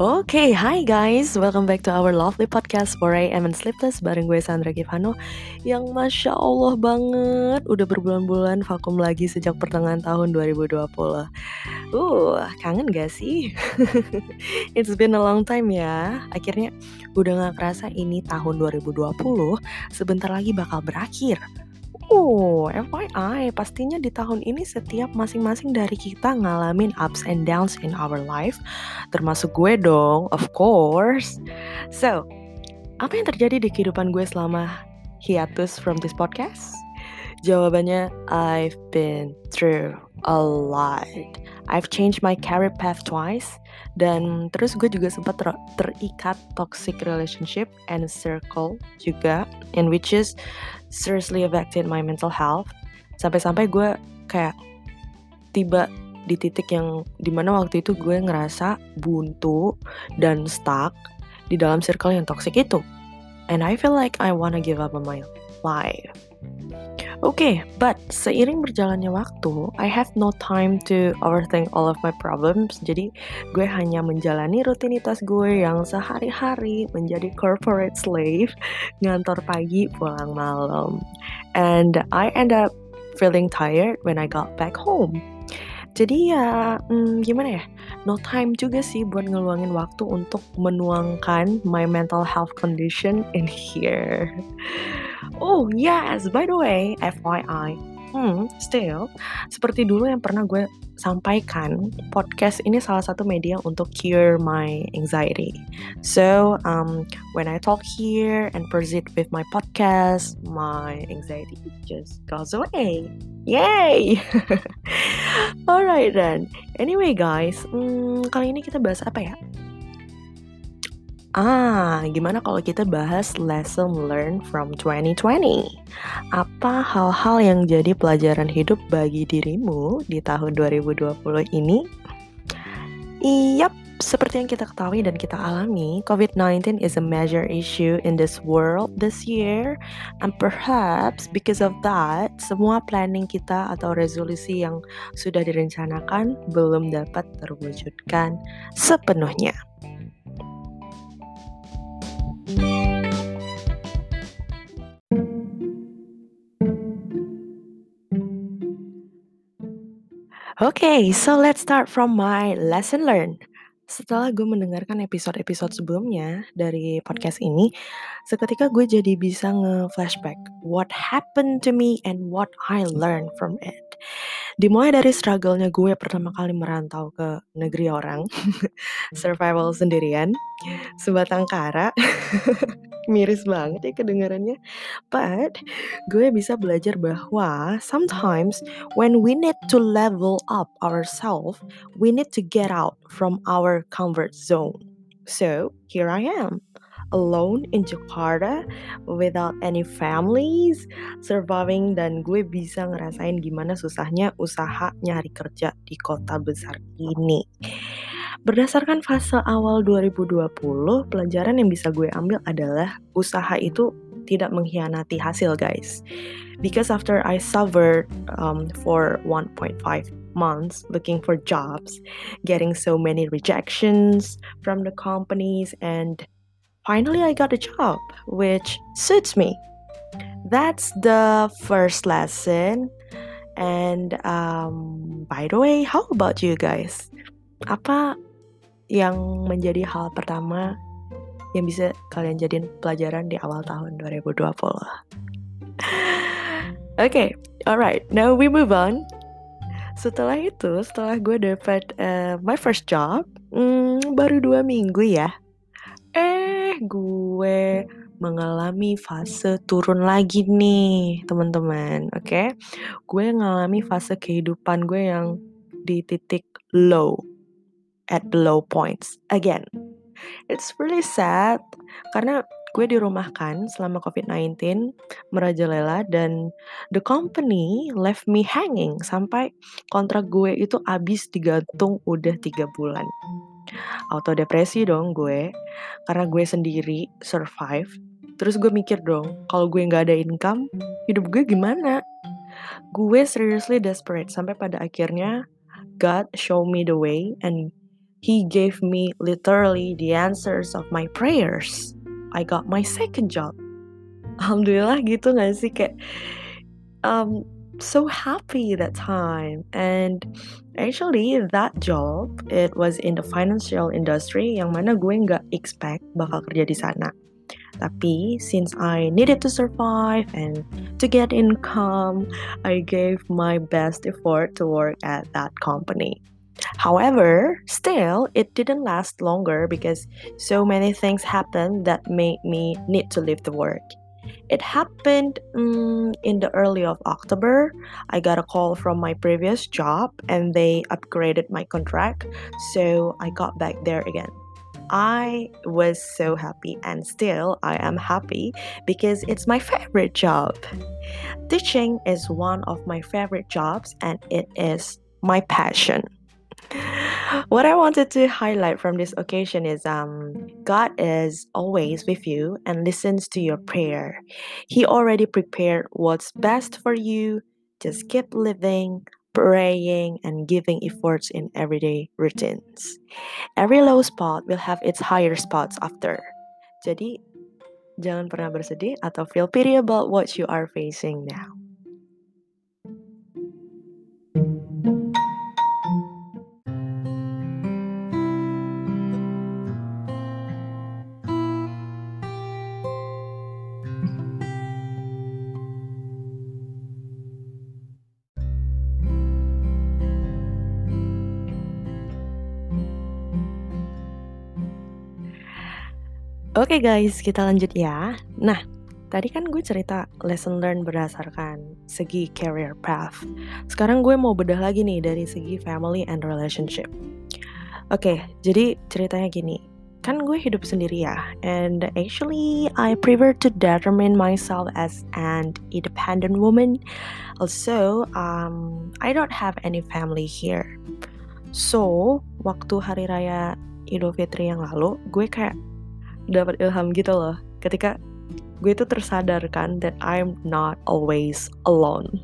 Oke, hi guys, welcome back to our lovely podcast 4am and Sleepless bareng gue Sandra Givano yang Masya Allah banget udah berbulan-bulan vakum lagi sejak pertengahan tahun 2020 Uh, kangen gak sih? It's been a long time ya. Akhirnya udah gak kerasa ini tahun 2020 sebentar lagi bakal berakhir Oh, FYI, pastinya di tahun ini setiap masing-masing dari kita ngalamin ups and downs in our life, termasuk gue dong, of course. So, apa yang terjadi di kehidupan gue selama hiatus from this podcast? Jawabannya, I've been through a lot. I've changed my career path twice, dan terus gue juga sempat ter terikat toxic relationship and circle juga, in which is seriously affected my mental health. Sampai-sampai gue kayak tiba di titik yang di mana waktu itu gue ngerasa buntu dan stuck di dalam circle yang toxic itu. And I feel like I wanna give up on my life Oke, okay, but seiring berjalannya waktu, I have no time to overthink all of my problems. Jadi, gue hanya menjalani rutinitas gue yang sehari-hari menjadi corporate slave, ngantor pagi, pulang malam. And I end up feeling tired when I got back home. Jadi ya, hmm, gimana ya? No time juga sih buat ngeluangin waktu untuk menuangkan my mental health condition in here. Oh yes, by the way, FYI, hmm, still, seperti dulu yang pernah gue sampaikan, podcast ini salah satu media untuk cure my anxiety. So, um, when I talk here and proceed with my podcast, my anxiety just goes away. Yay! Alright then. Anyway guys, hmm, kali ini kita bahas apa ya? Ah, gimana kalau kita bahas lesson learned from 2020? Apa hal-hal yang jadi pelajaran hidup bagi dirimu di tahun 2020 ini? Iyap, seperti yang kita ketahui dan kita alami, COVID-19 is a major issue in this world this year. And perhaps because of that, semua planning kita atau resolusi yang sudah direncanakan belum dapat terwujudkan sepenuhnya. Okay, so let's start from my lesson learned. Setelah gue mendengarkan episode-episode sebelumnya dari podcast ini, seketika gue jadi bisa nge-flashback what happened to me and what I learned from it. Dimulai dari struggle-nya gue pertama kali merantau ke negeri orang, survival sendirian, sebatang kara, miris banget ya kedengarannya. But gue bisa belajar bahwa sometimes when we need to level up ourselves, we need to get out from our comfort zone. So here I am alone in Jakarta without any families, surviving dan gue bisa ngerasain gimana susahnya usaha nyari kerja di kota besar ini. Berdasarkan fase awal 2020, pelajaran yang bisa gue ambil adalah usaha itu tidak mengkhianati hasil, guys. Because after I suffered um, for 1.5 months looking for jobs, getting so many rejections from the companies and finally I got a job which suits me. That's the first lesson. And um, by the way, how about you guys? Apa yang menjadi hal pertama yang bisa kalian jadiin pelajaran di awal tahun 2020? okay, alright, now we move on. Setelah itu, setelah gue dapat uh, my first job, hmm, baru dua minggu ya, Eh, gue mengalami fase turun lagi nih, teman-teman. Oke, okay? gue ngalami fase kehidupan gue yang di titik low, at the low points again. It's really sad karena gue dirumahkan selama COVID-19 merajalela dan the company left me hanging sampai kontrak gue itu habis digantung udah tiga bulan. Auto depresi dong gue karena gue sendiri survive. Terus gue mikir dong kalau gue nggak ada income hidup gue gimana? Gue seriously desperate sampai pada akhirnya God show me the way and he gave me literally the answers of my prayers. I got my second job. Alhamdulillah gitu gak sih kayak um, so happy that time and actually that job it was in the financial industry yang mana gue nggak expect bakal kerja di sana tapi since I needed to survive and to get income I gave my best effort to work at that company However, still, it didn't last longer because so many things happened that made me need to leave the work. It happened um, in the early of October. I got a call from my previous job and they upgraded my contract, so I got back there again. I was so happy and still I am happy because it's my favorite job. Teaching is one of my favorite jobs and it is my passion what I wanted to highlight from this occasion is um God is always with you and listens to your prayer. He already prepared what's best for you. Just keep living, praying and giving efforts in everyday routines. Every low spot will have its higher spots after. Jadi jangan pernah bersedih atau feel pity about what you are facing now. Oke okay guys, kita lanjut ya. Nah, tadi kan gue cerita lesson learn berdasarkan segi career path. Sekarang gue mau bedah lagi nih dari segi family and relationship. Oke, okay, jadi ceritanya gini. Kan gue hidup sendiri ya, and actually I prefer to determine myself as an independent woman. Also, um, I don't have any family here. So, waktu hari raya Idul Fitri yang lalu, gue kayak dapat ilham gitu loh ketika gue itu tersadarkan that I'm not always alone.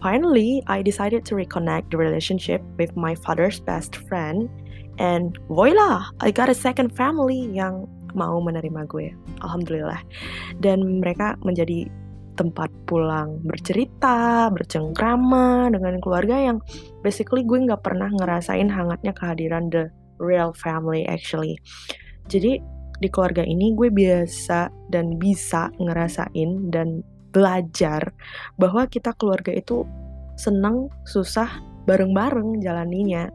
Finally, I decided to reconnect the relationship with my father's best friend and voila, I got a second family yang mau menerima gue. Alhamdulillah. Dan mereka menjadi tempat pulang bercerita, bercengkrama dengan keluarga yang basically gue nggak pernah ngerasain hangatnya kehadiran the real family actually. Jadi di keluarga ini gue biasa dan bisa ngerasain dan belajar bahwa kita keluarga itu senang, susah, bareng-bareng jalaninya.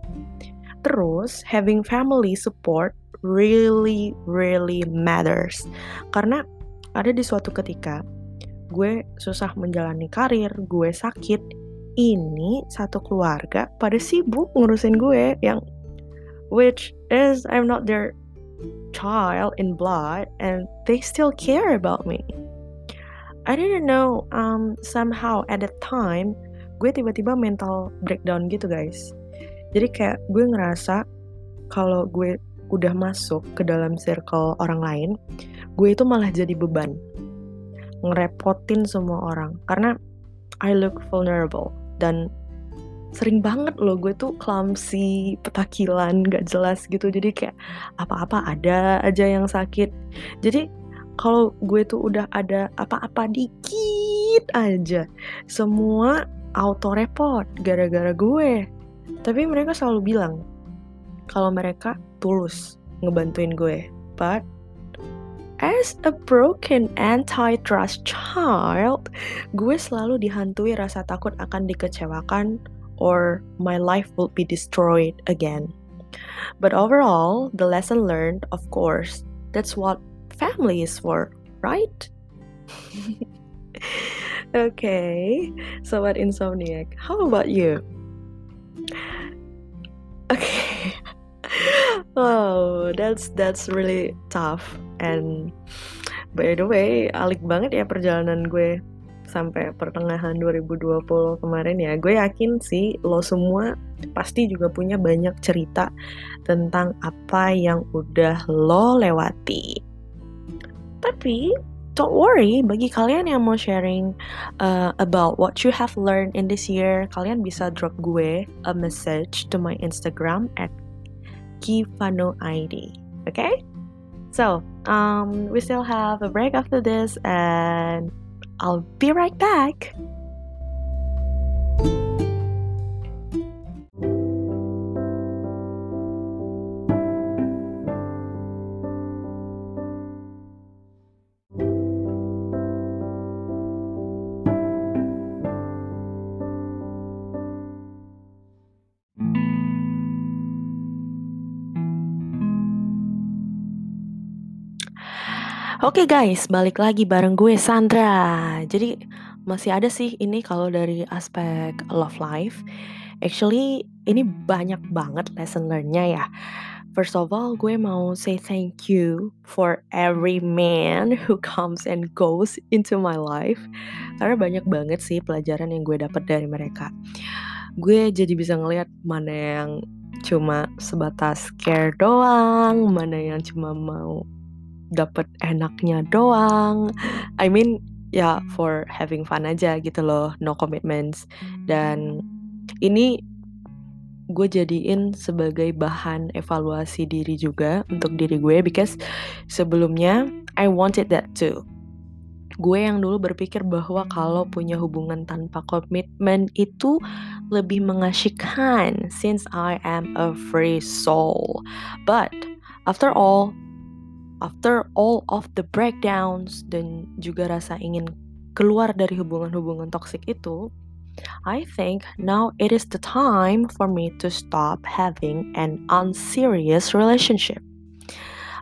Terus, having family support really, really matters. Karena ada di suatu ketika, gue susah menjalani karir, gue sakit, ini satu keluarga pada sibuk ngurusin gue yang which is I'm not their child in blood and they still care about me. I didn't know um, somehow at that time gue tiba-tiba mental breakdown gitu guys. Jadi kayak gue ngerasa kalau gue udah masuk ke dalam circle orang lain, gue itu malah jadi beban. Ngerepotin semua orang karena I look vulnerable dan sering banget loh gue tuh clumsy, petakilan, gak jelas gitu. Jadi kayak apa-apa ada aja yang sakit. Jadi kalau gue tuh udah ada apa-apa dikit aja, semua auto repot gara-gara gue. Tapi mereka selalu bilang kalau mereka tulus ngebantuin gue. But as a broken anti-trust child, gue selalu dihantui rasa takut akan dikecewakan or my life will be destroyed again. But overall, the lesson learned, of course, that's what family is for, right? okay, so what insomniac? How about you? Okay. oh, that's that's really tough. And by the way, alik banget ya perjalanan gue sampai pertengahan 2020 kemarin ya gue yakin sih lo semua pasti juga punya banyak cerita tentang apa yang udah lo lewati tapi don't worry bagi kalian yang mau sharing uh, about what you have learned in this year kalian bisa drop gue a message to my Instagram at Kifano ID. Okay? So, um, we still have a break after this, and I'll be right back. Oke okay guys, balik lagi bareng gue Sandra. Jadi masih ada sih ini kalau dari aspek love life. Actually ini banyak banget lesson learn-nya ya. First of all, gue mau say thank you for every man who comes and goes into my life. Karena banyak banget sih pelajaran yang gue dapat dari mereka. Gue jadi bisa ngeliat mana yang cuma sebatas care doang, mana yang cuma mau dapat enaknya doang. I mean ya for having fun aja gitu loh, no commitments. Dan ini gue jadiin sebagai bahan evaluasi diri juga untuk diri gue because sebelumnya I wanted that too. Gue yang dulu berpikir bahwa kalau punya hubungan tanpa komitmen itu lebih mengasyikkan since I am a free soul. But after all, after all of the breakdowns dan juga rasa ingin keluar dari hubungan-hubungan toksik itu, I think now it is the time for me to stop having an unserious relationship.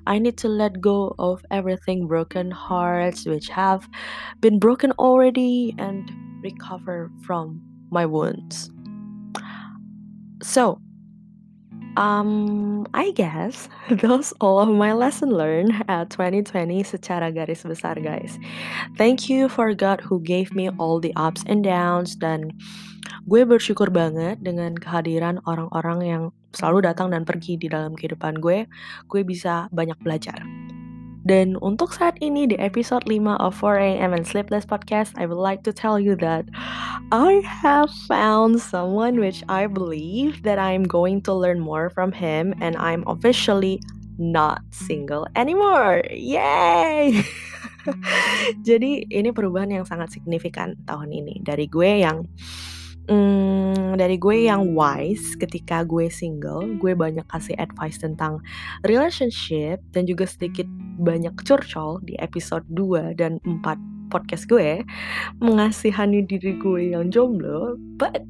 I need to let go of everything broken hearts which have been broken already and recover from my wounds. So, Um, I guess those all of my lesson learned at 2020 secara garis besar guys. Thank you for God who gave me all the ups and downs dan gue bersyukur banget dengan kehadiran orang-orang yang selalu datang dan pergi di dalam kehidupan gue. Gue bisa banyak belajar. Dan untuk saat ini di episode 5 of 4am and Sleepless Podcast, I would like to tell you that I have found someone which I believe that I'm going to learn more from him and I'm officially not single anymore. Yay! Jadi ini perubahan yang sangat signifikan tahun ini dari gue yang Hmm, dari gue yang wise ketika gue single, gue banyak kasih advice tentang relationship dan juga sedikit banyak curcol di episode 2 dan 4 podcast gue mengasihani diri gue yang jomblo. But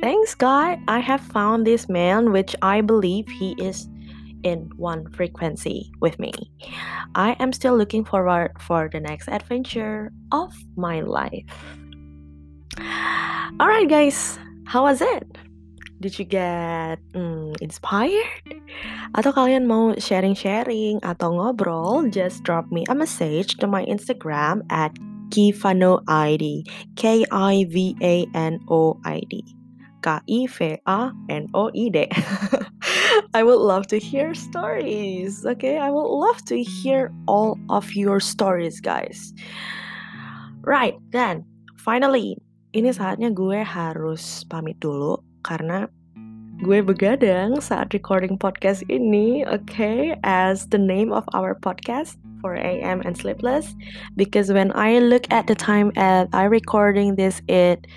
thanks God, I have found this man which I believe he is in one frequency with me. I am still looking forward for the next adventure of my life. Alright, guys, how was it? Did you get mm, inspired? Atau kalian mau sharing-sharing atau ngobrol? Just drop me a message to my Instagram at Kivano ID. K I V A N O I D. K I V A N O I D. I would love to hear stories. Okay, I would love to hear all of your stories, guys. Right, then finally, ini saatnya gue harus pamit dulu karena gue begadang saat recording podcast ini, okay, as the name of our podcast for AM and Sleepless. Because when I look at the time at I recording this it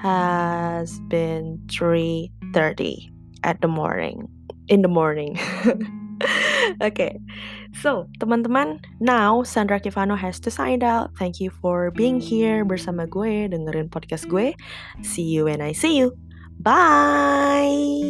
has been 3:30 at the morning in the morning. okay. So, teman-teman, now Sandra Kivano has to sign out. Thank you for being here bersama gue, dengerin podcast gue. See you when I see you. Bye!